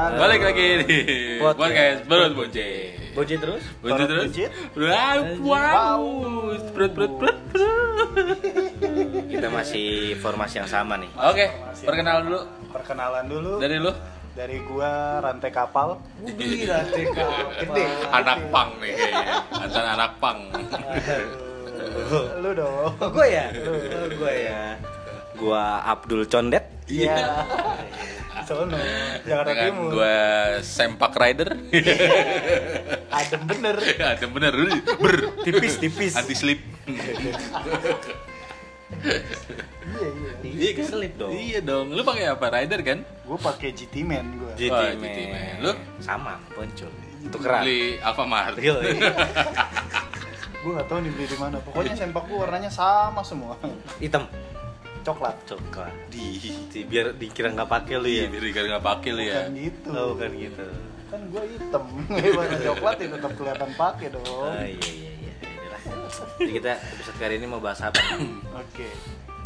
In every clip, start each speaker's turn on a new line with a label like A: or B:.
A: Dan
B: Balik lagi di
C: Podcast.
B: podcast Perut Buncit.
C: Buncit terus?
B: Buncit
A: Perut
B: terus. Wow, wow. Perut perut perut. perut.
C: Kita masih formasi yang sama nih.
B: Oke, perkenalan dulu
A: perkenalan dulu
B: dari lu.
A: dari gua rantai kapal.
C: Gila,
A: Gede.
B: Anak pang nih kayaknya. Anak pang.
A: Lu dong.
C: Oh, gue ya? Oh, gue ya. Gua Abdul Condet.
A: Iya. Sono, Jakarta
B: Dengan
A: Timur.
B: gua Sempak Rider.
A: Adem bener.
B: Ada bener ber
C: Tipis, tipis.
B: anti slip.
A: Iya, iya.
C: Iya, keselip dong.
B: Iya dong. Lu pakai apa? Rider kan?
A: Gua pakai GT Man gua.
C: GT Man.
B: GT Man. Lu?
C: Sama, poncol. Tukeran.
B: Beli Alfamart.
C: Yo, iya.
A: Gua nggak tahu nih beli di mana. Pokoknya sempak gua warnanya sama semua.
C: Hitam.
A: Coklat.
C: Coklat.
B: Di
C: Di- Biar dikira nggak pakai lu
B: Iya,
C: ya.
B: biar dikira nggak pakai lu ya.
A: Kan gitu.
C: Oh, kan gitu.
A: Kan gua hitam. Warna coklat ya tetap kelihatan pakai dong.
C: Oh, iya iya iya. Jadi kita episode kali ini mau bahas apa?
A: Oke.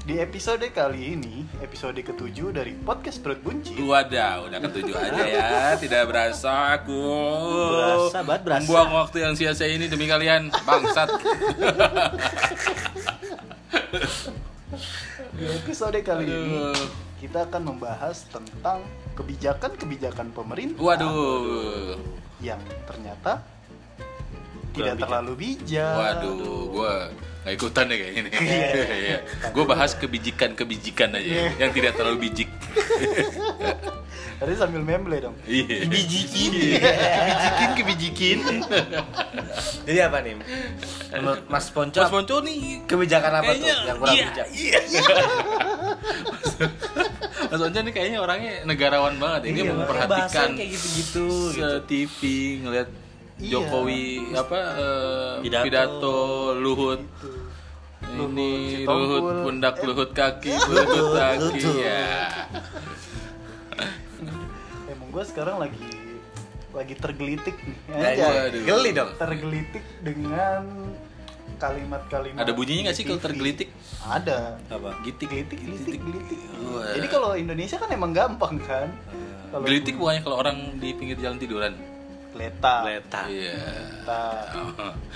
A: Di episode kali ini, episode ketujuh dari podcast Perut Buncit.
B: Wadah, udah ketujuh aja ya. Tidak berasa aku.
C: Berasa banget, berasa.
B: Membuang waktu yang sia-sia ini demi kalian, bangsat.
A: Di episode kali ini,
B: Aduh.
A: kita akan membahas tentang kebijakan-kebijakan pemerintah
B: Waduh.
A: yang ternyata tidak
C: bijak.
A: terlalu bijak.
B: Waduh, gua nggak ikutan deh kayaknya nih. Iya. Gua bahas kebijikan-kebijikan aja
A: Iya.
B: yang tidak terlalu bijik.
A: Tadi sambil memble dong.
B: Iya.
C: Bijikin.
B: Kebijikin, kebijikin.
C: Jadi apa nih? Menurut Mas Ponco,
B: Mas Ponco nih
C: kebijakan apa tuh
B: kayaknya
C: yang kurang
B: iya,
C: bijak?
B: Iya. Mas Ponco nih kayaknya orangnya negarawan banget. Ini
C: Iya,
B: memperhatikan
C: kayak gitu-gitu, gitu.
B: TV
A: Iya.
B: Jokowi apa eh,
C: Pidato.
B: pidato. Luhut
A: Luhut,
B: ini Luhut
A: Tongkul.
B: pundak
A: Eh.
B: Luhut kaki Luhut kaki
C: Luhut.
B: ya.
A: Emang gue sekarang lagi lagi tergelitik nih.
C: Ya,
A: Aja.
C: Geli dong.
A: Tergelitik dengan kalimat-kalimat.
B: Ada bunyinya nggak sih kalau tergelitik?
A: Ada.
C: Apa?
B: Gitik,
A: Gelitik, gelitik, gelitik.
B: Wah.
A: Jadi kalau Indonesia kan emang gampang kan. Kalau
B: Gelitik bukannya kalau orang di pinggir jalan tiduran?
A: Leta.
C: Letak.
B: Iya.
A: Leta.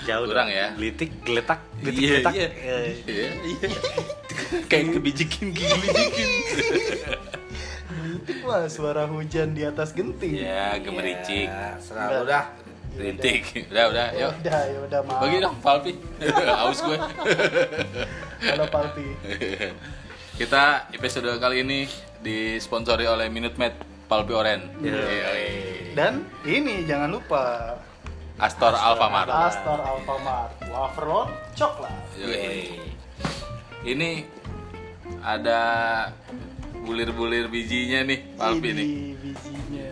C: Jauh
B: Kurang
C: dong.
B: ya.
C: Gelitik, geletak, gelitik,
B: Iya,
C: geletak.
B: iya. Iya, iya. Kayak kebijikin, kebijikin.
A: Gelitik mah suara hujan di atas genting.
B: ya, gemericik.
C: Ya, selalu dah.
B: Rintik. Udah, udah,
A: Ya
B: yuk.
A: udah, ya udah maaf.
B: Bagi dong, Palpi. Aus gue.
A: Halo Palpi.
B: Kita episode kali ini disponsori oleh Minute Maid Palpi Oren.
C: Iya.
B: Yoi.
A: Dan ini jangan lupa
B: Astor Alfamart.
A: Astor Alfamart Wafer Roll coklat.
B: Yoi. Ini ada bulir-bulir bijinya nih, Palpi nih.
A: Ini bijinya.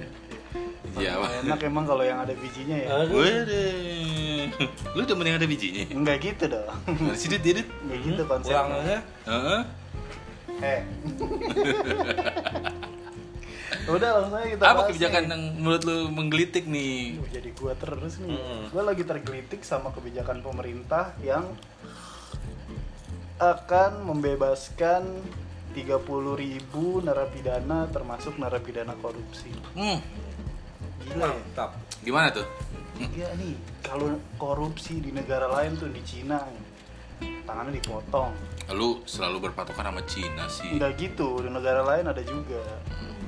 B: Iya, apa?
A: Enak emang kalau yang ada bijinya ya.
B: Waduh. Lu demen yang ada bijinya?
A: Enggak gitu dong.
B: Mana sih, Dit? Ya, Dit?
A: Enggak gitu
C: Pulang
A: konsepnya.
C: aja.
B: Heeh.
A: Eh. Udah langsung aja kita
B: Apa kebijakan
A: nih.
B: yang menurut lu menggelitik nih?
A: Duh, jadi gua terus nih.
C: Mm.
A: Gua lagi tergelitik sama kebijakan pemerintah yang akan membebaskan 30.000 narapidana termasuk narapidana korupsi.
B: Hmm,
A: Gila ya.
B: Gimana tuh?
A: Iya nih, kalau korupsi di negara lain tuh di Cina tangannya dipotong.
B: Lu selalu berpatokan sama Cina sih.
A: Enggak gitu, di negara lain ada juga.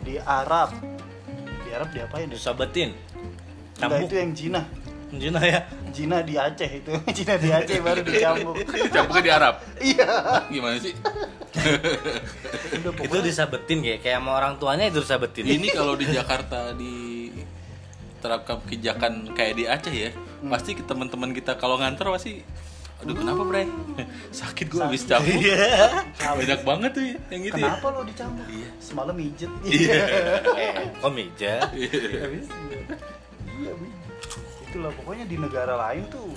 A: Di Arab. Di Arab diapain ya?
C: Disabetin.
A: Enggak itu yang Cina.
C: Cina ya.
A: Cina di Aceh itu. Cina di Aceh baru dicambuk.
B: Campurnya di Arab.
A: Iya.
B: Gimana sih?
A: Udah
C: Itu disabetin kayak kayak sama orang tuanya itu disabetin.
B: Ini kalau di Jakarta diterapkan kebijakan kayak di Aceh ya,
A: Hmm.
B: pasti teman-teman kita kalau nganter pasti Aduh kenapa bre? Sakit gue habis cambuk
C: Iya.
B: Banyak banget tuh ya, yang gitu ya
A: Kenapa lo dicambuk?
B: Iya.
A: Semalam mijet.
B: Iya.
C: Eh, kok meja?
A: Habis, Iya, Bi. Itulah pokoknya di negara lain tuh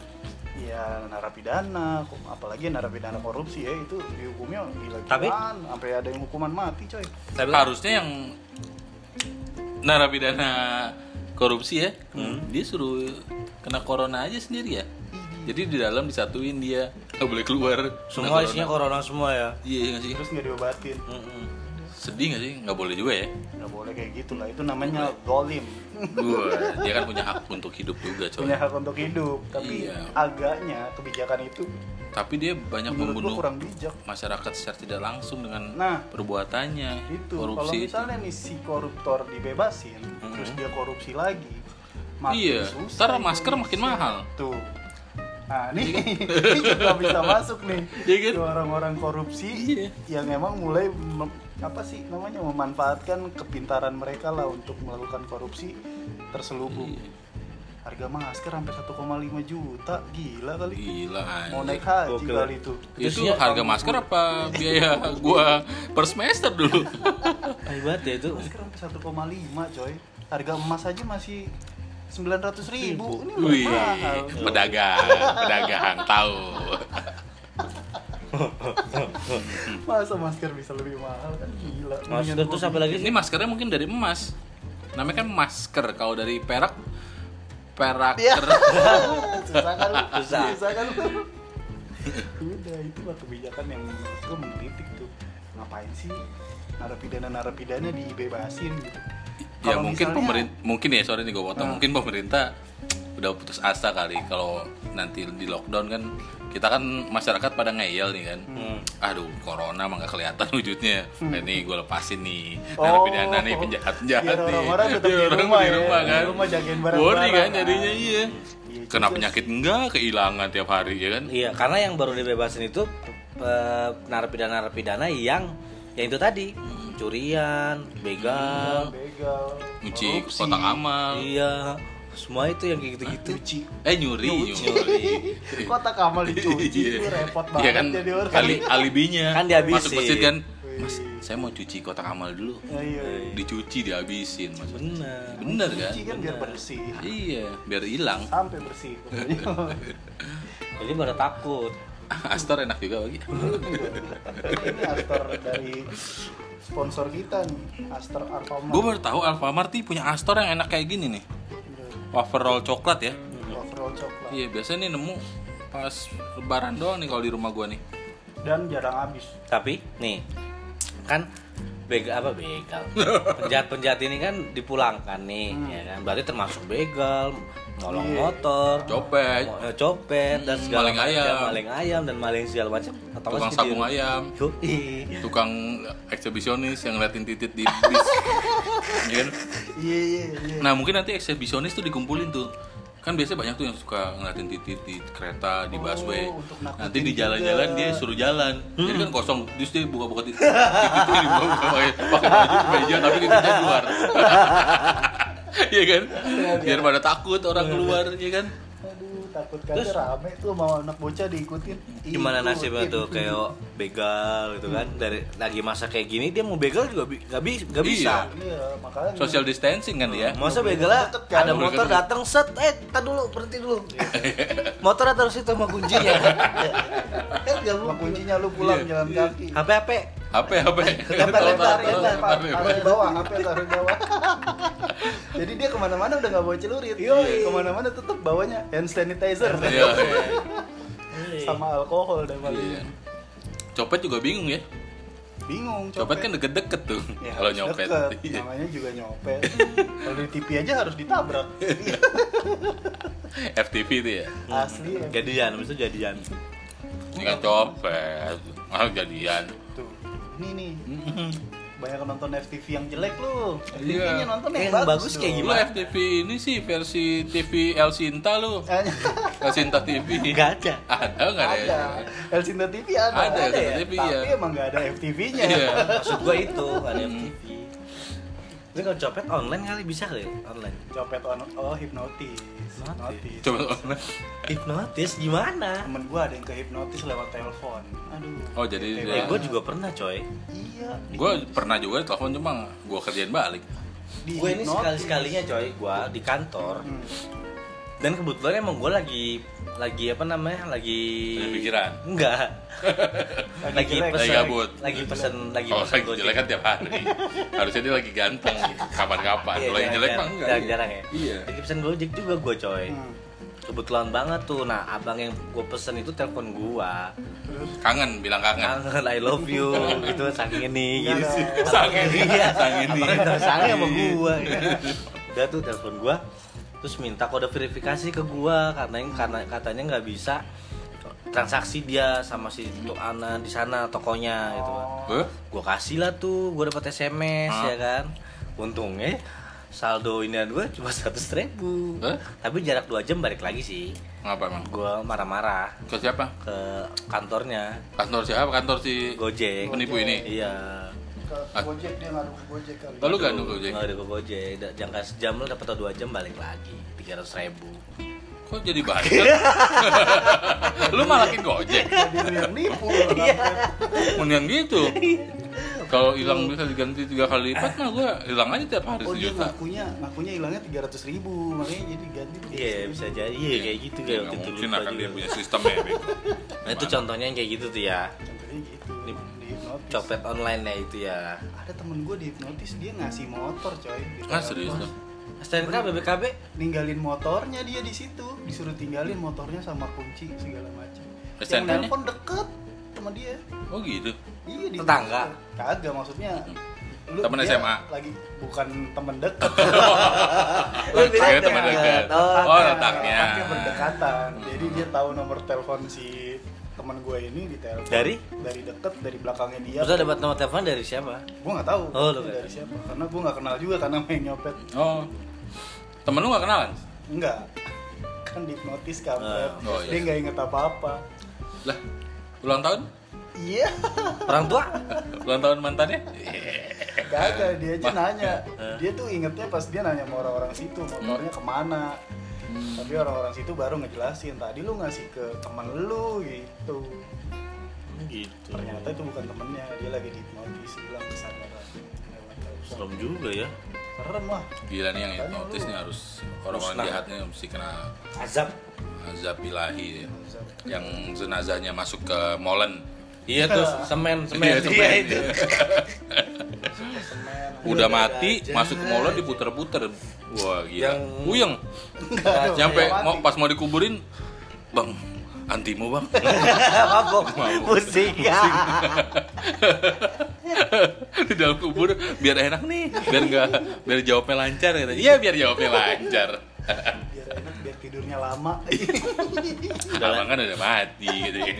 A: ya narapidana, apalagi narapidana korupsi ya itu dihukumnya
C: Tapi-
A: gila-gilaan sampai ada yang hukuman mati, coy.
C: Tapi
B: Harusnya yang narapidana korupsi ya,
C: Hmm.
B: dia suruh kena corona aja sendiri ya Jadi di dalam disatuin dia, nggak boleh keluar.
C: Semua isinya corona semua ya.
B: Iya nggak sih?
A: Terus nggak diobatin.
C: Mm-mm.
B: sedih nggak sih nggak boleh juga ya
A: nggak boleh kayak gitu lah itu namanya golim
B: Wah, dia kan punya hak untuk hidup juga coy
A: punya hak untuk hidup tapi
B: Iya.
A: agaknya kebijakan itu
B: tapi dia banyak
A: menurut gua
B: membunuh
A: kurang bijak
B: masyarakat secara tidak langsung dengan
A: Nah.
B: perbuatannya
A: itu kalau
B: korupsi itu.
A: misalnya nih si koruptor dibebasin
B: Mm-mm.
A: terus dia korupsi lagi makin
B: Iya,
A: susah
B: ntar masker makin mahal.
A: tuh nah nih ini juga bisa masuk nih
B: Iya kan?
A: orang-orang korupsi
B: Iya.
A: yang emang mulai mem- apa sih namanya memanfaatkan kepintaran mereka lah untuk melakukan korupsi terselubung
B: Iya.
A: harga masker sampai 1,5 juta gila kali
B: gila
A: mau naik haji
C: Gokil.
A: kali itu
B: itu
C: ya,
B: harga masker apa biaya gua per semester dulu
C: banget ya itu.
A: masker sampai 1,5 coy harga emas aja masih 900 ribu ini
B: Wih,
A: mahal
B: pedagang, pedagang tahu.
A: masa masker bisa lebih mahal kan gila
C: Masker
A: gua
C: apa lagi
B: Ini maskernya mungkin dari emas. Namanya kan masker. Kalau dari perak, perak
A: Iya. susah kan lu?
C: Susah.
A: susah kan udah itu lah kebijakan yang menurut gue mengkritik tuh ngapain sih narapidana narapidana dibebasin gitu
B: ya
A: Kalau
B: mungkin
A: misalnya-
B: pemerintah mungkin ya sorry nih gue potong.
A: Ah.
B: mungkin pemerintah udah putus asa kali kalau nanti di lockdown kan. Kita kan masyarakat pada ngeyel nih kan.
C: Hmm.
B: aduh corona mah nggak kelihatan wujudnya. Nah, ini gue lepasin nih.
A: Oh.
B: narapidana nih penjahat penjahat nih.
A: orang-orang tetap
B: Biar
A: di
B: orang
A: rumah
B: di
A: ya,
B: rumah
A: di
B: kan.
A: rumah jagain
B: Worry
A: barang-barang.
B: kan jadinya iya.
A: Iya
B: kena penyakit enggak kehilangan tiap hari ya kan?
C: Iya, karena yang baru dibebasin itu eh, narapidana-narapidana yang yang itu tadi. Curian, begal,
A: begal
B: nyuci kotak amal
C: iya, semua itu yang kayak gitu-gitu.
A: cuci
B: eh nyuri
A: Nyuci.
B: nyuri
A: kotak amal dicuci
B: Iya.
A: itu repot
B: Iya
A: banget
B: kan
A: jadi orang
B: ali alibinya
C: Kan dihabisin.
B: masuk masjid kan mas saya mau cuci kotak amal dulu
A: Ya, iya.
B: dicuci dihabisin mas
C: Bener.
B: bener kan
A: cuci kan biar bersih
B: iya biar hilang
A: sampai bersih.
C: Jadi pada takut.
B: Astor enak juga bagi
A: ini Astor dari sponsor kita nih Astor Alfamart.
B: Gue baru tahu Alfamart nih punya Astor yang enak kayak gini nih. Wafer roll coklat ya.
A: Overall coklat.
B: Iya biasanya nih nemu pas lebaran doang nih kalau di rumah gue nih.
A: Dan jarang habis.
C: Tapi nih kan begal apa begal penjahat-penjahat ini kan dipulangkan nih
A: Hmm.
C: ya kan berarti termasuk begal nolong
A: Iya.
C: motor
B: copet
C: mo- eh, copet dan
B: Hmm,
C: segala
B: maling
C: macam,
B: ayam.
C: maling ayam dan maling segala macam
B: tukang
C: di-
B: sabung ayam
C: Yoi.
B: tukang eksibisionis yang ngeliatin titit di bis Iya kan?
A: iya iya iya
B: Nah mungkin nanti eksibisionis tuh dikumpulin tuh kan biasanya banyak tuh yang suka ngeliatin titit di kereta di
A: Oh,
B: busway.
A: nakutin
B: nanti di jalan-jalan dia suruh jalan. Jadi kan kosong terus dia buka-buka titit titiknya dibuka pakai pakai baju meja tapi titiknya keluar. Iya kan? Biar pada takut orang keluar ya kan
A: takut kali rame tuh mau anak bocah diikutin.
C: Gimana nasibnya tuh? Kayak begal gitu kan? Dari lagi masa kayak gini dia mau begal juga bi- nggak bi- nggak bisa.
A: Iya makanya
B: social distancing kan dia?
C: Masa begalnya
A: Deket kan?
C: ada motor datang set, eh tar dulu berhenti dulu. motor taruh situ sama kuncinya. kan mungkin.
A: kuncinya lu pulang
B: Iya.
A: jalan kaki.
C: HP HP.
B: HP HP
A: lempar lempar
B: Taruh,
A: lempar
B: taruh,
A: taruh di bawah apa taruh di bawah. Jadi dia ke mana-mana udah nggak bawa celurit. Ke mana-mana tetap bawanya hand sanitizer.
B: Iya, iya.
A: sama alkohol dan paling
B: Iya. copet juga bingung ya?
A: Bingung
B: copet kan deket-deket tuh
A: Ya,
B: kalau nyopet.
A: deket.
B: Iya.
A: namanya juga nyopet. Kalau di TV aja harus ditabrak.
B: FTV tuh ya?
A: Asli ya.
C: Jadian, itu jadian.
B: ini kan copet. Malah jadian
A: ini nih banyak yang nonton FTV yang jelek lu FTV
B: Iya.
A: nya nonton yang,
C: Yang
A: bagus,
C: bagus kayak
A: dong.
B: Lu
C: Gimana?
B: FTV ini sih versi TV El Sinta lu El Sinta TV
C: Enggak ada.
B: Ada nggak ada?
A: ada El Sinta TV ada
B: Ada, El Sinta TV,
A: tapi
B: ya.
A: emang nggak ada FTV nya
B: Iya
C: Maksud gua itu, nggak ada. FTV. Ini kalau copet online kali bisa kali ya? online.
A: copet on oh hipnotis hipnotis
B: Coba
C: Hipnotis gimana?
A: temen gua ada yang ke hipnotis lewat telepon aduh
B: Oh, jadi dia-
C: Eh, gua juga pernah coy.
A: iya
B: Gue pernah juga telepon cuma gue kerjain balik
C: Gue ini sekali sekalinya coy, gua di kantor.
A: Hmm.
C: Dan kebetulan emang gue lagi lagi apa namanya lagi
B: Ada pikiran?
C: enggak.
A: Lagi
C: lagi
A: jelek.
C: pesen
B: Lagi gabut.
C: lagi pesen lagi
B: Kalau
C: pesen
B: lagi
C: Gojek.
B: jelek kan tiap hari. Harusnya dia lagi ganteng. Kapan-kapan.
C: Iya,
B: Kalau yang jelek mah
C: jarang-
B: enggak.
C: Jarang-jarang ya.
B: Iya.
C: Lagi pesen gojek juga gue coy.
A: Hmm.
C: kebetulan banget tuh. Nah abang yang gue pesen itu telepon gua.
B: Kangen, bilang kangen.
C: kangen I love you. Gitu saking ini.
A: Enggak
C: gitu.
B: Sang ini, sang ini.
C: Abangnya sayang sama gua. Udah tuh telepon gua terus minta kode verifikasi ke gua karena karena katanya nggak bisa transaksi dia sama si untuk Ana di sana tokonya gitu kan
B: Hah?
C: gue kasih lah tuh gue dapat SMS
B: Ah.
C: ya kan untungnya saldo ini gue cuma seratus ribu
B: Hah?
C: tapi jarak dua jam balik lagi sih
B: Ngapa emang?
C: gue marah-marah
B: Ke siapa?
C: ke kantornya
B: Kantor siapa? Kantor si
C: Gojek
B: penipu ini?
C: iya
A: Ke Gojek dia ngaruh ke Gojek kali.
B: Lalu gak nunggu Gojek?
C: ada ke Gojek jangka sejam lu dapat dua jam balik lagi tiga ratus ribu
B: Kok jadi banget? lu malakin Gojek?
A: Jadi nipu.
C: Iya.
B: Mendingan gitu. Kalau hilang bisa diganti tiga kali lipat mah gua hilang aja tiap hari
A: Oh dia
B: sejuta.
A: ngakunya ngakunya hilangnya tiga ratus ribu makanya jadi ganti.
C: iya bisa jadi iya kayak gitu kayak waktu itu
B: mungkin akan dia punya sistemnya ya,
C: nah itu contohnya yang kayak gitu tuh ya
A: Contohnya gitu.
C: Copet online ya itu ya
A: Ada temen gue di hipnotis dia ngasih motor coy.
B: Ah
A: telepon.
B: serius lu?
C: STNK BBKB
A: Ninggalin motornya dia di situ, disuruh tinggalin motornya sama kunci segala macam. Yang nelpon deket sama dia.
B: Oh gitu.
A: Iya di
C: Tetangga?
A: Kagak maksudnya. Lu
B: Temen SMA?
A: Lagi bukan temen deket.
C: Lu
B: Saya teman
C: deket.
B: dekat.
C: Oh,
B: Oh, letaknya.
A: Berdekatan. Jadi dia tahu nomor telepon si teman gue ini di telepon
C: Dari?
A: dari deket dari belakangnya dia
C: Terus dapat nomor telepon dari siapa?
A: gue nggak tahu
C: Oh, nggak
A: dari siapa karena gue nggak kenal juga karena main nyopet
B: Oh. Temen lu gak kenalan?
A: enggak kan dihipnotis kampret
B: Oh,
A: dia
B: iya.
A: nggak inget apa apa
B: Lah, ulang tahun?
A: iya
C: Orang tua?
B: Ulang tahun mantannya?
A: kagak dia aja nanya
C: Eh.
A: dia tuh ingetnya pas dia nanya sama orang-orang situ motornya ke mana
B: Hmm.
A: tapi orang-orang situ baru ngejelasin tadi lu ngasih ke temen lu gitu
C: Gitu.
A: ternyata itu bukan temennya dia lagi dihipnotis hilang kesadaran.
C: Serem juga ya.
A: serem lah
B: Gila nih yang hipnotis nih harus orang-orang jahatnya mesti kena
C: Azab.
B: azab ilahi ya. Yang jenazahnya masuk ke molen.
C: Iya tuh, semen, semen.
B: Iya, semen.
C: Iya, itu.
B: Udah mati,
C: aja.
B: masuk ke molen diputer-puter. Wah, gila.
C: Yang-
B: Puyeng. Nyampe
A: dia
B: mau pas mau dikuburin, "Bang, antimu, Bang."
C: Mabok, pusing.
B: di dalam kubur biar enak nih biar nggak biar jawabnya lancar iya biar jawabnya lancar
A: tidurnya lama.
B: Abang kan udah mati gitu ya.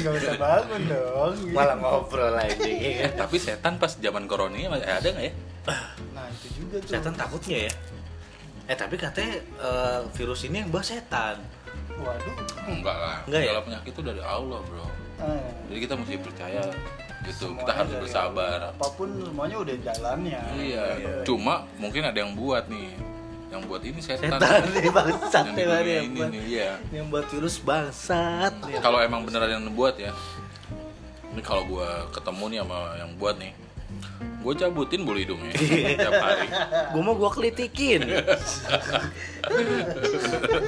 A: nggak usah bangun dong.
C: Malah ngobrol lagi.
B: tapi setan pas zaman corona ini masih ada nggak ya?
A: Nah itu juga tuh.
C: Setan takutnya ya. Eh tapi katanya eh, virus ini yang bahas setan.
A: waduh.
B: Enggak lah.
C: Enggak ya?
B: penyakit itu dari Allah bro.
A: Eh,
B: jadi kita mesti percaya gitu.
A: Semuanya
B: kita harus bersabar.
A: Apa pun semuanya udah jalannya
B: iya. Cuma mungkin ada yang buat nih yang buat ini setan.
C: Setan nih bangsat
B: yang
C: yang
B: ini
C: buat,
B: nih iya.
C: yang buat virus bangsat.
B: kalau emang beneran yang buat ya. Ini kalau gua ketemu nih sama yang buat nih gue cabutin bulu hidungnya tiap hari.
C: Gue mau gue kelitikin.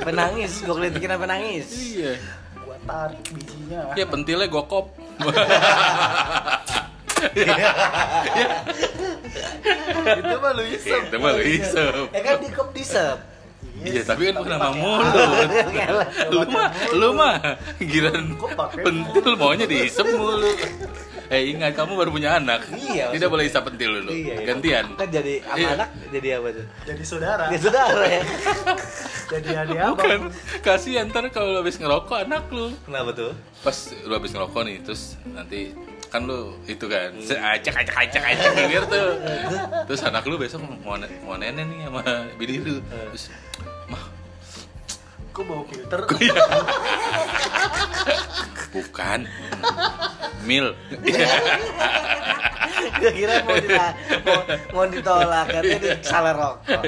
C: penangis, gue kelitikin apa nangis?
B: iya.
A: Gua tarik bijinya.
B: Ya pentilnya gue kop
A: itu mah lu isep.
B: Itu mah lu isep.
C: Ya kan di disep.
B: iya tapi kan bukan nama mulut lu mah lu mah
A: pakai
B: pentil maunya diisep mulu. Eh ingat kamu baru punya anak.
C: Iya,
B: tidak boleh isap pentil dulu
C: Iya, iya.
B: gantian.
C: Kan jadi sama
B: Iya.
C: anak jadi apa tuh?
A: jadi saudara.
C: Ya saudara ya.
A: jadi adik
B: bukan.
A: Abang
B: kasihan ntar kalau lu habis ngerokok anak lu.
C: Kenapa tuh?
B: pas lu habis ngerokok nih terus nanti kan lu itu kan. Acak acak acak acak bibir tuh. Terus anak lu besok mau mau nenek nih sama bini lu. Terus mah
A: kok bawa filter?
B: Bukan. Mil.
C: Gue kira mau ditolak, mau, mau ditolak katanya dia salah rokok.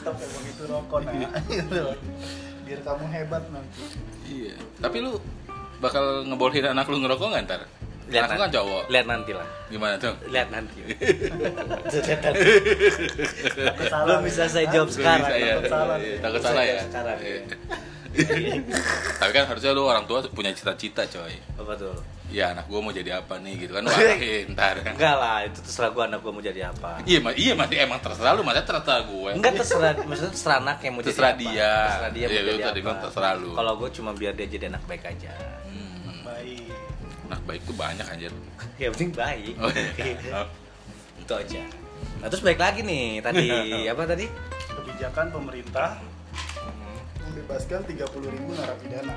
A: Stop emang itu rokok nah. Gitu. biar kamu hebat nanti
B: iya. Tapi lu bakal ngebolehin anak lu ngerokok nggak ntar anak lu kan cowok
C: Lihat nanti lah.
B: gimana tuh
C: Lihat nanti. Lihat nanti. Belum bisa saya jawab sekarang.
B: bisa ya
A: takut salah.
B: Iya, takut salah ya
C: Sekarang.
B: Iya. Tapi kan harusnya lu orang tua punya cita-cita coy.
C: Apa tuh?
B: Ya anak gua mau jadi apa nih gitu kan lu arahin ntar.
C: Enggak lah, itu terserah gua anak gua mau jadi apa.
B: Iya, ma- iya masih emang terserah lu, masa terserah gue.
C: Enggak terserah, maksudnya terserah anak yang mau
B: Terserah
C: jadi apa.
B: dia.
C: Terserah dia
B: Iya,
C: mau
B: lu
C: jadi
B: tadi bilang terserah lu.
C: Kalau gua cuma biar dia jadi anak baik aja.
B: Hmm,
A: baik
B: anak baik tuh banyak anjir.
C: yang penting baik.
B: Oh, iya.
C: itu aja. Nah, terus baik lagi nih tadi apa tadi?
A: kebijakan pemerintah membebaskan 30.000 ribu narapidana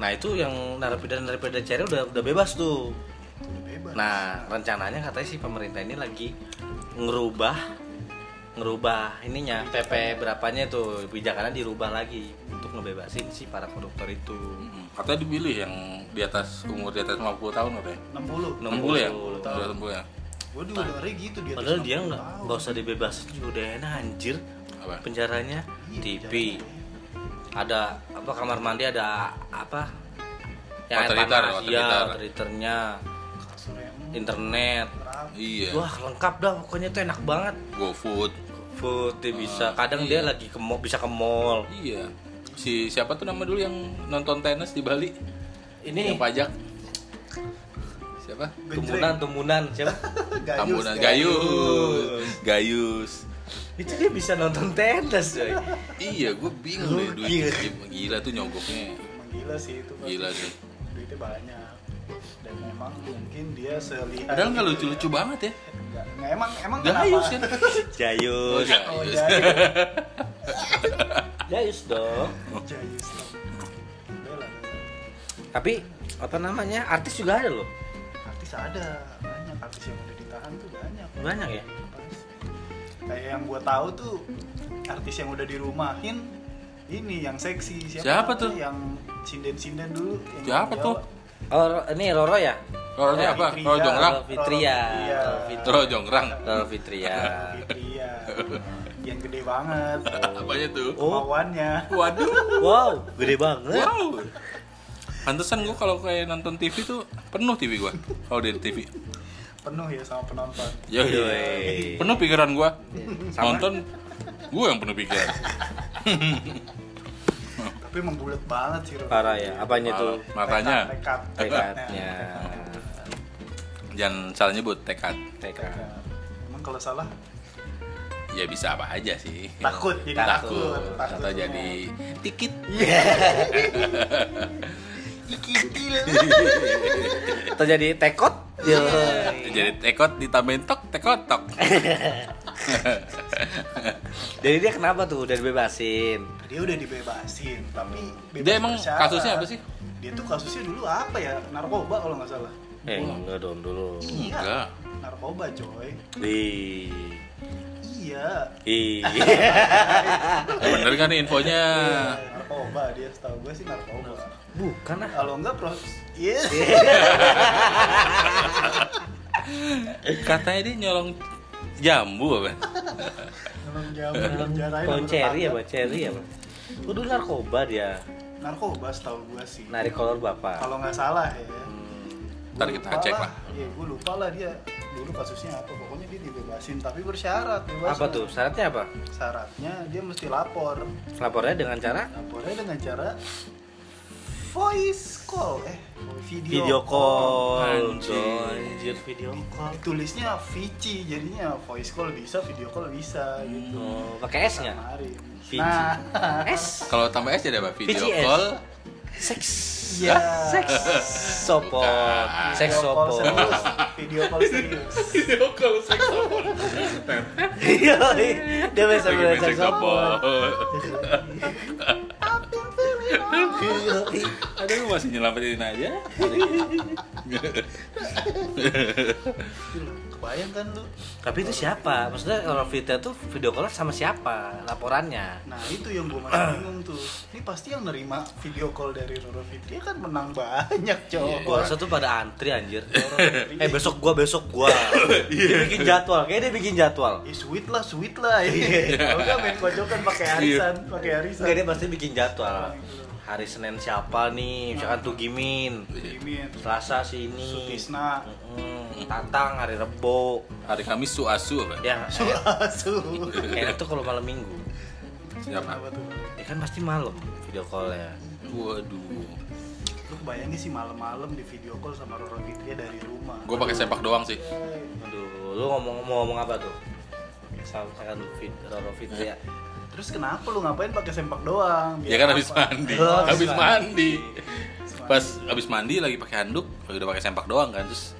C: Nah, itu yang narapidana narapidana cari udah udah bebas tuh.
A: udah bebas
C: Nah, rencananya katanya sih pemerintah ini lagi ngerubah ngerubah ininya PP berapanya tuh kebijakannya dirubah lagi untuk ngebebasin si para koruptor itu.
B: Hmm, Katanya dipilih yang di atas umur di atas 50 tahun katanya.
A: 60
B: 60 ya?
C: 60
B: Udah 60 ya?
A: gue juga dengernya gitu dia
C: Padahal dia nggak nggak usah dibebasin juga udah enak anjir
B: Apa?
C: penjaranya.
A: Iya,
C: TV ada apa kamar mandi ada apa? Yang
B: Water heater,
C: panas.
B: water
C: ya water internet
B: Iya.
C: wah lengkap dah pokoknya tuh enak banget
B: GoFood.
C: food dia bisa
B: Ah,
C: kadang
B: iya.
C: dia lagi ke mall bisa ke mall
B: Iya. Si siapa tuh nama dulu yang nonton tenis di Bali?
C: ini
B: Yang pajak. Siapa?
C: tumbunan tumbunan siapa
A: Gayus,
B: Tambunan
A: Gayus.
B: Gayus. Gayus.
C: itu dia bisa nonton tenis coy
B: Iya, gue bingung deh
C: Gokil.
B: duit. Gila tuh nyogoknya.
A: Gila sih itu.
B: Gila sih.
A: duitnya banyak memang mungkin dia selihat
B: Padahal nggak lucu-lucu
A: ya.
B: banget ya.
A: Nggak, nggak, emang emang kenapa?
B: kan.
C: Jayus
B: Oh,
A: oh. Jayus
C: Jayus dong
A: Jayus lah.
C: tapi apa namanya artis juga ada loh
A: artis ada banyak artis yang udah ditahan tuh banyak
C: banyak ya
A: kayak yang gua tahu tuh artis yang udah dirumahin ini yang seksi siapa,
B: Siapa tuh?
A: yang sinden-sinden dulu yang
B: Siapa
A: Jawa.
B: tuh?
C: Oh ini Roro ya
B: Roro
A: Eh,
B: apa?
A: Fitria.
B: Roro Jongrang.
C: Roro Fitria
A: Iya.
C: Roro
B: Jongrang.
C: Roro Fitria
A: Fitria yang gede banget
B: Apanya tuh?
C: Oh.
A: kemauannya
B: Waduh.
C: wow gede banget
B: Wow. Pantesan gue kalau kayak nonton TV tuh penuh TV gue. Kalau di TV.
A: penuh ya sama penonton
B: Ya,
C: Yoi.
B: Penuh pikiran gue.
C: Sama?
B: Nonton gue yang penuh pikiran.
A: tapi emang bulat banget sih
C: parah ya apanya tuh
B: Matanya.
A: tekad
C: tekadnya
B: Jangan salah nyebut tekad.
C: tekad
A: emang kalau salah
B: Ya bisa apa aja sih.
A: takut jadi
C: Takut.
A: takut, takut
B: Atau jadi tikit.
C: atau jadi tekot
B: Jadi tekot ditambahin tok, tekot tok.
C: jadi dia kenapa tuh udah dibebasin
A: dia udah dibebasin tapi bebas
B: Dia emang
A: bersyarat.
B: kasusnya apa sih?
A: dia tuh kasusnya dulu apa ya narkoba kalau nggak salah
C: eh enggak dong dulu
A: iya
B: Enggak.
A: narkoba coy
C: Ih.
A: iya
C: Ih.
B: Bener kan nih infonya?
A: narkoba dia setahu gue sih narkoba
C: bukan ah
A: kalau enggak pros iya
B: Katanya dia nyolong jambu apa?
A: emang jam penjarain
C: pohon
A: sama
C: cherry ya
A: tetangga.
C: pak cherry ya pak Udah narkoba dia
A: narkoba setahu gue sih
C: narik kolor bapak
A: kalau nggak salah ya
C: Hmm.
B: Ntar
A: Gua
B: kita cek lah.
A: Iya, gue lupa lah dia dulu kasusnya apa. Pokoknya dia dibebasin, tapi bersyarat. Bebas
C: apa tuh syaratnya apa
A: Syaratnya dia mesti lapor.
C: lapornya dengan cara
A: Lapornya dengan cara voice call, eh video,
C: video call
B: Anjir.
C: anjir video call
A: Tulisnya Vici, jadinya voice call bisa, video call bisa gitu.
C: oh, pakai S. Vici.
A: Nah,
C: S
B: Kalau tambah S jadi apa? Video
C: VCS.
B: call.
C: seks
A: Iya.
C: seks sopo seks
A: Video call
C: sopo
A: serius, video call serius.
B: Video call seks
C: iya dia bisa bilang seks sopo
B: Aduh lu masih nyelamatin aja.
A: Kebayang kan lu?
C: tapi itu siapa maksudnya kalau video tuh video call sama siapa laporannya
A: Nah itu yang gue masih bingung tuh. Ini pasti yang nerima video call dari Roro Fitri kan menang banyak
B: Iya,
A: cowok.
C: Gua tuh pada antri anjir. eh besok gua besok gua. dia bikin jadwal, kayak dia bikin jadwal.
A: Eh sweet lah, sweet lah. Kalau nggak main pojokan pakai arisan, pakai arisan.
C: Enggak dia pasti bikin jadwal. Hari Senin siapa nih? Misalkan tuh Gimin. Selasa si ini.
A: Sutisna,
C: Mm, Tatang hari Rebo.
B: Hari Kamis suasu apa?
C: Ya, eh,
A: Suasu.
C: enak tuh kalau malam Minggu.
B: Siapa?
C: Ya kan pasti malam video call ya
B: Waduh.
A: Lu kebayangin sih malam-malam di video call sama Roro Fitria dari rumah.
B: Gue pakai sempak doang sih.
C: aduh lu ngomong mau ngomong apa tuh kan fit Roro Fitri ya
A: Terus kenapa lu ngapain pakai sempak doang?
B: Ya kan habis mandi.
C: Oh,
B: habis mandi. Pas habis mandi lagi pakai handuk, udah pakai sempak doang kan terus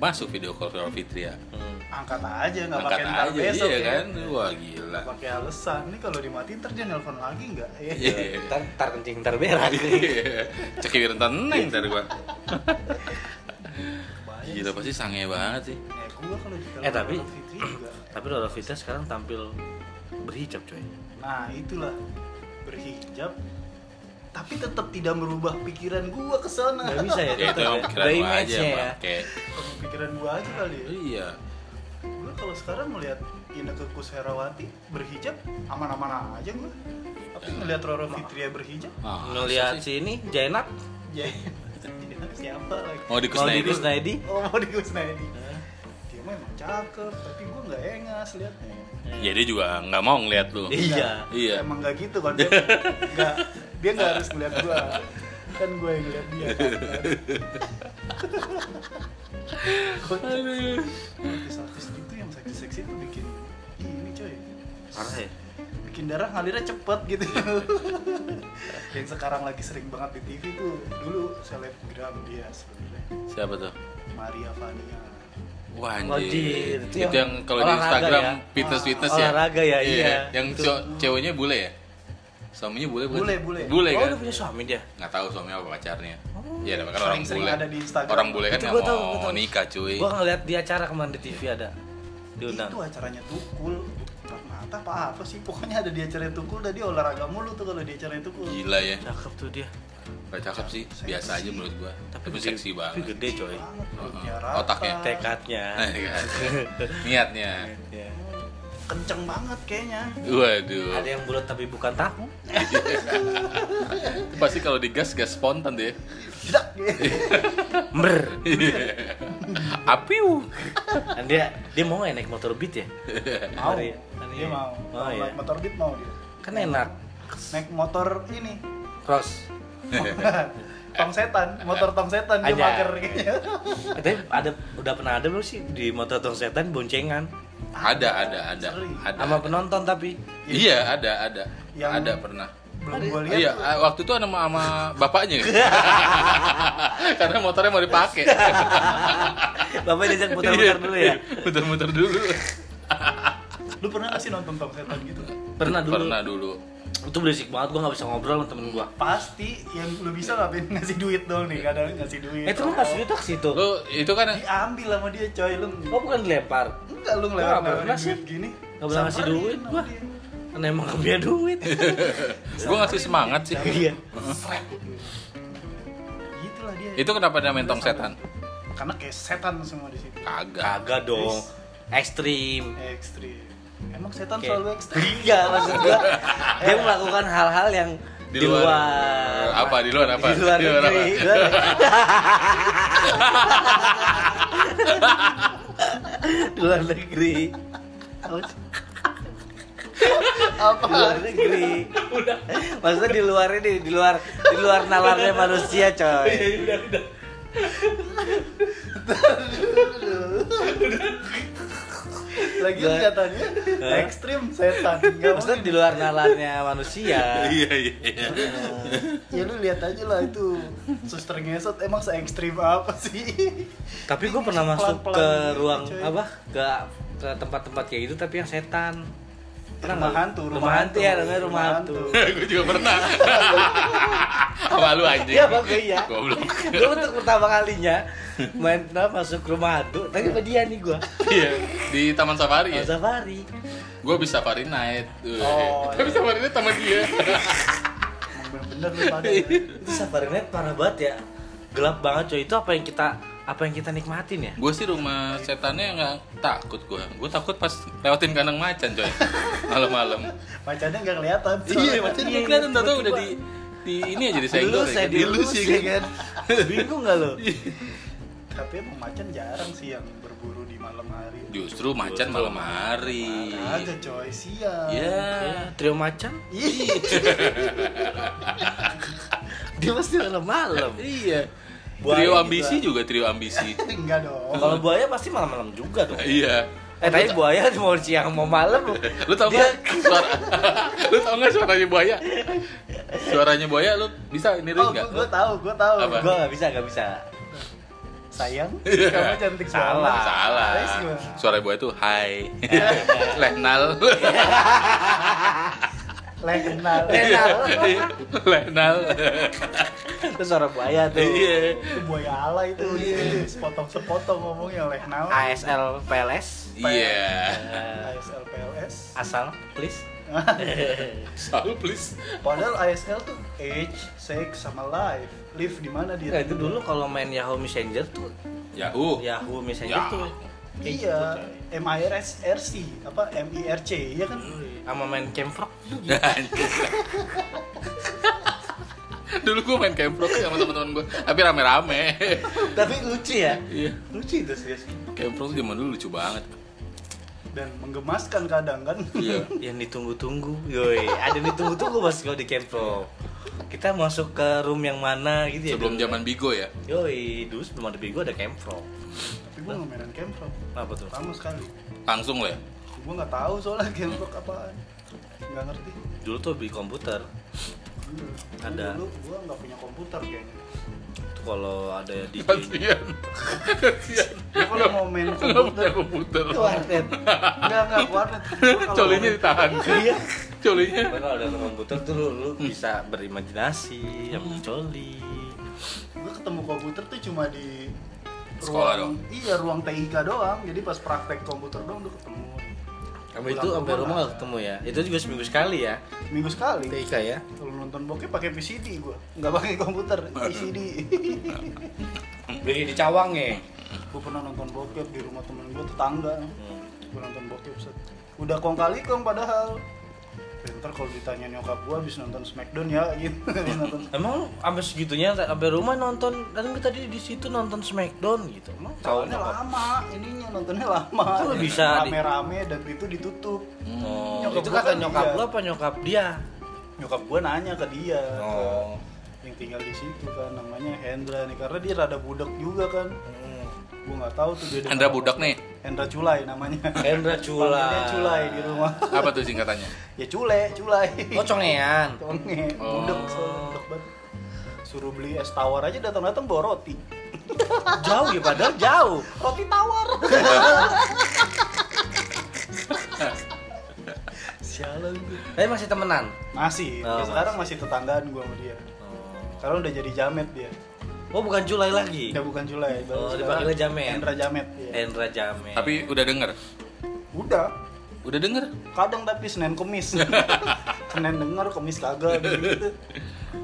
B: masuk video call Vero Fitri ya.
C: Hmm.
A: Angkat aja nggak
B: Angkat
A: pakai ntar
B: aja
A: besok
B: iya
A: ya.
B: kan. Wah gila.
A: Pakai alasan. Ini kalau dimatiin ntar dia nelpon lagi nggak? Iya.
B: Iya.
C: ntar ntar kencing ntar berak
B: Iya. Cekiwir teneng dari gua. Gila
A: sih.
B: pasti sange banget sih.
A: Gua kalau di
C: Eh, tapi-
A: Fitri juga.
C: tapi Roro Fitri sekarang tampil berhijab coy
A: Nah itulah berhijab tapi tetap tidak merubah pikiran gua ke sana.
C: nggak bisa ya
B: Ya itu
C: tetep
B: emang
C: ya.
B: pikiran gua aja yang
C: ya
A: pikiran gua aja kali ya.
B: Iya.
A: Gua kalau sekarang melihat Inneke Koesherawati berhijab aman-aman aja gua. Tapi ngelihat Roro Fitria berhijab,
B: Ah,
C: ngelihat
B: masa sih?
A: Siapa lagi?
B: mau di
C: mau di
B: Kusnaidi.
C: Kusnaidi
A: Oh mau di Kusnaidi. Dia mah emang cakep, tapi gua nggak engas liatnya.
B: Ya dia juga nggak mau ngeliat lu.
C: iya
B: Iya.
A: Emang nggak gitu kan? Nggak, dia nggak harus ngeliat gua. Kan gua yang ngeliat dia. Artis-artis gitu yang seksi-seksi tuh bikin ini coy.
C: parah ya
A: bikin darah ngalirnya cepet gitu yang sekarang lagi sering banget di TV tuh dulu selebgram dia sebenarnya
B: Siapa tuh?
A: Maria Vania
B: Wah
C: Wajib.
B: anjir.
C: Itu
B: Itu,
C: yang
B: yang kalau di Instagram
C: ya?
B: fitness fitness
C: Ah,
B: ya.
C: olahraga ya, iya.
B: Yang
C: Itu.
B: cowok- ceweknya bule ya? Suaminya bule bukan?
A: Bule,
B: sih?
A: bule.
B: Bule
C: oh
B: kan?
C: udah punya suami dia
B: Nggak tahu suaminya apa pacarnya. Iya, namanya kan orang bule.
A: ada di Instagram.
B: Orang bule kan
C: Itu
B: nggak
C: gua tahu,
B: mau
C: gua tahu.
B: nikah cuy.
C: gua ngeliat di acara kemarin di TV ada diundang
A: itu acaranya tukul mata apa apa sih pokoknya ada di acara tukul dan dia olahraga mulu tuh kalau di acara tukul
B: Gila ya.
C: cakep tuh dia
B: Gak cakep sih, biasa aja menurut gua. Tapi,
C: gede-
B: seksi
C: tapi
B: banget.
C: gede coy
A: banget rata
B: Otaknya.
C: tekadnya
B: kan. Niatnya.
C: Ya.
A: kenceng banget kayaknya.
B: Waduh.
C: ada yang bulat tapi bukan tahu.
B: Itu pasti kalau digas gas spontan deh.
A: tidak.
C: Mer.
B: Apiu.
C: dan dia dia mau nggak naik motor beat ya?
A: Mau.
C: Hari-
A: dia
C: hari-
A: mau.
C: Oh, iya.
A: naik motor beat mau dia.
C: Kan enak.
A: Naik motor ini.
C: Cross.
A: Tong setan. Motor tong setan dia mager. Kayaknya
C: tapi ada udah pernah ada belum sih di motor tong setan boncengan
B: Ada, ada, ada.
A: Sering.
B: Ada.
C: sama penonton tapi
B: Iya, ada, ada.
A: Yang-
B: Ada pernah.
A: belum gua lihat
B: Iya,
A: tuh.
B: waktu itu sama, sama bapaknya. Karena motornya mau dipakai.
C: bapak diajak muter-muter dulu ya
B: Muter-muter dulu.
A: lu pernah gak sih nonton tong setan gitu
C: pernah dulu
B: Pernah dulu.
C: Itu berisik banget gua nggak bisa ngobrol sama temen gua.
A: Pasti yang lu bisa ngapain ngasih duit dong nih kadang ngasih duit.
C: Eh itu lu ngasih duit tuh
B: Lu itu kan
A: diambil sama dia coy lu.
C: Oh bukan dilempar?
A: Enggak lu ngelewat
C: nggak pernah sih.
A: gini.
C: Nggak pernah ngasih duit
A: dia.
C: karena emang gak punya duit.
B: Gua ngasih semangat sih.
C: iya.
A: Gitulah dia.
B: Itu kenapa dia main tong setan?
A: karena kayak setan semua di situ.
B: Kagak.
C: kagak dong. Ekstrim.
A: Ekstrim emang setan
C: Kayak-
A: selalu ekstrim
C: iya maksud gua dia melakukan hal-hal yang
B: Di
C: di,
B: luar-
C: luar,
B: apa? Di luar apa?
C: di luar
B: Di luar
C: negeri.
B: apa?
C: di luar- di luar negeri.
A: Apa
C: di luar negeri. Maksudnya di luar ini di luar di luar nalarnya manusia coy
A: lagi
C: Gua-
A: katanya
C: Hah?
A: ekstrim setan Nggak
C: maksudnya
A: mungkin.
C: di luar nalarnya manusia
B: Iya, iya, iya.
A: ya lu lihat aja lah itu suster ngesot emang se ekstrim apa sih
C: tapi gue pernah masuk
A: Pelan-pelan
C: ke
A: gitu,
C: ruang
A: coy.
C: apa ke ke tempat-tempat kayak gitu tapi yang setan
A: Rumah hantu,
C: rumah,
A: rumah
C: hantu
A: hantu,
C: ya namanya rumah
A: rumah
C: hantu
A: hantu.
B: gue juga pernah. Sama lu anjing.
C: Iya, Bang, iya.
B: Goblok.
C: gue untuk pertama kalinya main nah, masuk rumah hantu tapi sama dia nih gue
B: Iya, di Taman Safari ya.
C: safari
B: Gue bisa safari night.
A: Oh,
B: Tapi
A: iya.
B: safari night sama dia.
A: Bener-bener lu pada ya.
C: itu safari net parah banget ya gelap banget coy itu apa yang kita apa yang kita nikmatin ya
B: gue sih rumah setannya nggak takut gue. Gue takut pas lewatin kandang macan coy. Malam-malam.
A: macannya nggak kelihatan
B: Iya, macan
C: Iya,
B: nggak kelihatan tau
C: tiba-tiba.
B: udah di di ini aja disenggol ya kan? dilus
C: dilus
B: ya
C: ya
B: kan.
C: bingung gak lo
A: tapi emang macan jarang sih yang berburu di malam hari.
B: Justru macan malam hari.
A: Ada coy, siang.
B: Ya.
C: Ya, trio macan
A: Iya.
C: dia pasti malam-malam
B: Iya.
C: Buaya
B: Trio
C: juga.
B: ambisi juga trio ambisi.
A: Enggak dong.
C: kalau buaya pasti malam-malam juga dong
B: iya.
C: eh tapi buaya mau siang mau malam
B: Lu tau
C: Dia-
B: gak suara Lu tau gak suaranya buaya? Suaranya buaya lu bisa
A: Oh,
B: niruin gak?
A: gue tahu, gue tahu.
B: Apa?
C: gua nggak bisa nggak bisa
A: Sayang, kamu cantik
C: Salah.
B: Salah. Suara buaya tuh hai. Lenal.
A: Lenal.
C: Lenal. itu suara buaya tuh
B: Iya.
A: itu buaya ala itu. Iya. Sepotong-sepotong ngomongnya Lenal.
C: ASL PLS
B: Iya.
C: Eh,
A: ASL PLS.
C: asal please
B: Selalu please.
A: Padahal ASL tuh age, sex, sama live. Live di mana dia?
C: Nah, itu dulu kalau main Yahoo Messenger tuh
B: Yahoo.
C: Yahoo Messenger
B: Ya.
C: tuh
A: Iya, MIRC, RC, apa MIRC, iya kan?
C: sama main Camfrog
B: Dulu gue main Camfrog sama teman-teman gue, tapi rame-rame.
C: tapi lucu ya
B: Iya.
C: lucu itu serius
B: Camfrog tuh zaman dulu lucu banget.
A: Dan menggemaskan kadang kan?
B: Iya.
C: yang ditunggu-tunggu yoi ada yang ditunggu-tunggu pas kalau di Camfrog kita masuk ke room yang mana gitu ya
B: Sebelum zaman Bigo ya.
C: yoi dulu sebelum ada Bigo ada Camfrog
A: Tapi gue nggak mainan Camfrog,
C: apa tuh
A: lama sekali.
B: Langsung lo ya.
A: Gue nggak tahu soalnya Camfrog apaan, nggak ngerti.
C: dulu tuh di komputer
A: Dulu,
C: Ada.
A: Dulu gue nggak punya komputer kayaknya.
C: tuh kalau ada di
B: Kasian. Kasian.
A: Gue kalau mau main
B: Nggak punya
A: komputer,
B: komputer.
C: Ke warnet
A: nggak nggak warnet. Gua kalau
B: Colinya
A: mau-
B: ditahan.
C: iya
B: Colinya.
C: kalau ada komputer tuh lu, lu bisa berimajinasi yang coli
A: gue ketemu komputer tuh cuma di
B: Sekolah
A: ruang, iya ruang TIK doang jadi pas praktek komputer doang udah ketemu
C: kamu itu sampai rumah gak ketemu ya? Itu juga seminggu sekali ya?
A: Minggu sekali.
C: TIK ya?
A: Kalau nonton bokep pakai VCD gue nggak pakai komputer VCD
C: beli di Cawang ya?
A: Gue pernah nonton bokep di rumah temen gue tetangga.
C: Hmm.
A: gue nonton bokep set. udah kong kali kong padahal ntar kalau ditanya nyokap gue habis nonton Smackdown ya gitu habis nonton.
C: Emang sampai segitunya sampai rumah nonton dan tadi di situ nonton Smackdown gitu. Emang
A: soalnya lama. Ininya nontonnya lama.
C: Kalau bisa di-
A: rame-rame dan itu ditutup.
C: Oh,
A: Nyokap
C: itu
A: gua
C: kata
A: kan
C: nyokap lu apa nyokap dia?
A: nyokap gue nanya ke dia.
C: Oh.
A: ke yang tinggal di situ kan namanya Hendra nih karena dia rada budak juga kan.
C: Hmm.
A: Gue nggak tahu tuh dia
B: Hendra budak nih.
A: Hendra Culai namanya
C: Hendra Culai.
A: Panggilnya Culai di rumah
B: Apa tuh singkatannya?
A: ya Cule Culai
C: Oh, congean.
A: Conge,
B: Oh.
A: budak budak banget suruh beli es tawar aja datang-datang bawa roti
C: Jauh ya padahal jauh.
A: roti tawar sialan gue
C: Tapi masih temenan.
A: masih
C: Oh,
A: ya sekarang masih tetanggaan gue sama dia sekarang udah jadi jamet dia
C: Oh, bukan Culai lagi.
A: udah bukan Culai baru
C: Oh, dipanggilnya Jamet.
A: Hendra Jamet ya.
C: Hendra Jame.
B: Tapi udah denger?
A: udah
B: Udah denger?
A: kadang tapi Senin Kemis Senin denger Kemis kagak gitu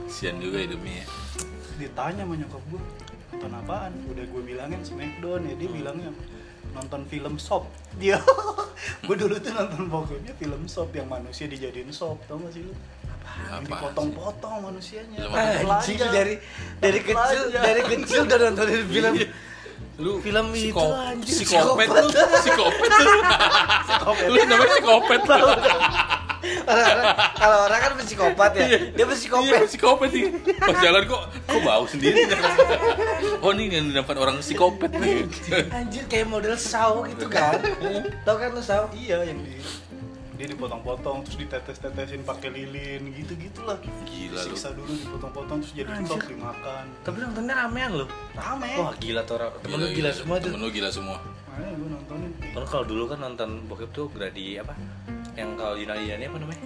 B: Sian juga hidupnya ya.
A: ditanya sama nyokap gue nonton apaan udah gue bilangin Smackdown ya dia bilangnya nonton film sop dia gue dulu tuh nonton bokepnya film sop yang manusia dijadiin sop tau gak sih lu yang
B: Apa?
A: dipotong-potong manusianya.
B: Film
C: Anjing dari dari kecil dari kecil udah nontonin film
B: Iya. Lu
C: Film itu,
B: psiko-
C: anjir,
B: psikopet lu, psikopet. Lu. Lu namanya psikopet. Lu.
C: Kalau orang kan psikopat ya. Dia
B: Iya,
C: psikopat
B: psikopat sih. Pas jalan kok kok bau sendiri. Oh, ini yang dapat orang psikopat nih.
C: anjir kayak model saw gitu kan. Tau kan lu saw
A: iya yang dia dipotong-potong terus ditetes-tetesin pakai lilin gitu gitulah
B: Gila lu.
A: disiksa dulu dipotong-potong terus jadi
C: Anjir.
A: dimakan
C: tapi nontonnya ramean loh
A: rame
C: wah gila tuh orang temen lu gila semua tuh
B: Temen lu gila semua.
A: Makanya gue nontonin
C: Kan kalau dulu kan nonton bokep tuh gradi apa? Yang kalau Yunani Yunani apa namanya?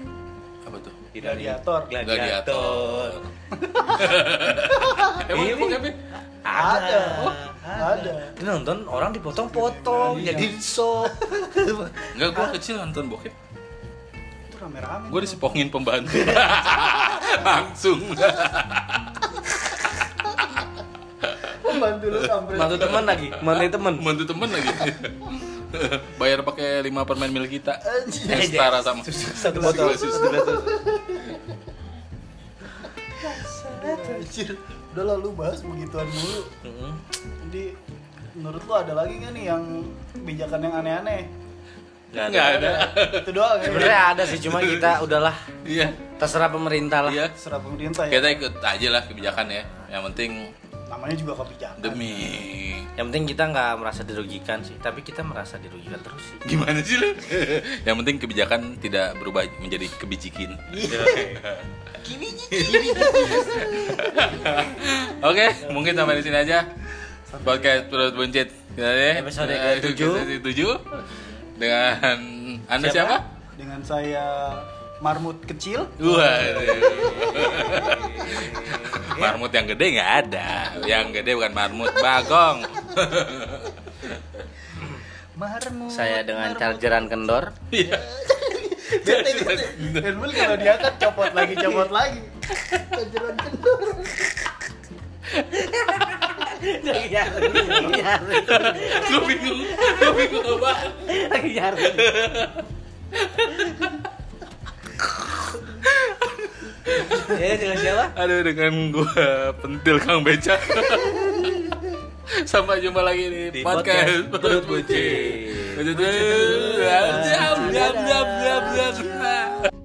B: Apa tuh?
A: Gladiator.
C: Gladiator.
B: Emang
C: Ini-?
A: Ada. Ada.
C: Dia nonton orang dipotong-potong
A: Iya.
C: jadi sop.
B: Enggak, gua kecil nonton bokep.
A: Rame-rame tuh.
B: disepongin pembantu. Langsung.
A: pembantu lu kampret
C: Mantu teman lagi, mantu teman.
B: Bantu temen lagi. Bayar pakai 5 permen mil kita. Yang setara sama
C: Satu botol.
A: Anjir. udah lah lu bahas begituan mulu
C: Mm-mm.
A: jadi menurut lu ada lagi nggak nih yang kebijakan yang aneh-aneh
C: Nggak
B: Nggak ada.
A: itu doang ya
C: Sebenarnya ada sih, cuma kita udahlah
B: Iya.
C: terserah pemerintah lah.
B: Iya.
A: serah pemerintah ya
B: Kita ikut aja lah kebijakan ya. Yang penting
A: namanya juga kebijakan
B: demi
C: Yang penting kita nggak merasa dirugikan sih, tapi kita merasa dirugikan terus sih.
B: gimana sih lu? yang penting kebijakan tidak berubah menjadi kebijikin. Oke, mungkin sampai di sini aja. Podcast perut buncit. Ya,
C: Episode
B: eh,
C: ke-tujuh.
B: episode tujuh. Dengan Anda
C: Siapa?
B: siapa?
A: dengan saya marmut kecil
B: marmut yang gede nggak ada. Yang gede bukan marmut, bagong.
A: marmut
C: Saya dengan chargeran kendor.
B: Iya.
A: Bul kalau diangkat copot lagi copot lagi Kejeran kendor
C: Lagi nyari, lagi nyari,
B: Gue bingung, gue bingung apa?
C: lagi nyari. Ya, dengan siapa?
B: Aduh dengan gue pentil Kang Beca. Sampai jumpa lagi di,
C: Di
B: podcast
C: Perut.
B: Jam jam jam jam jam jam.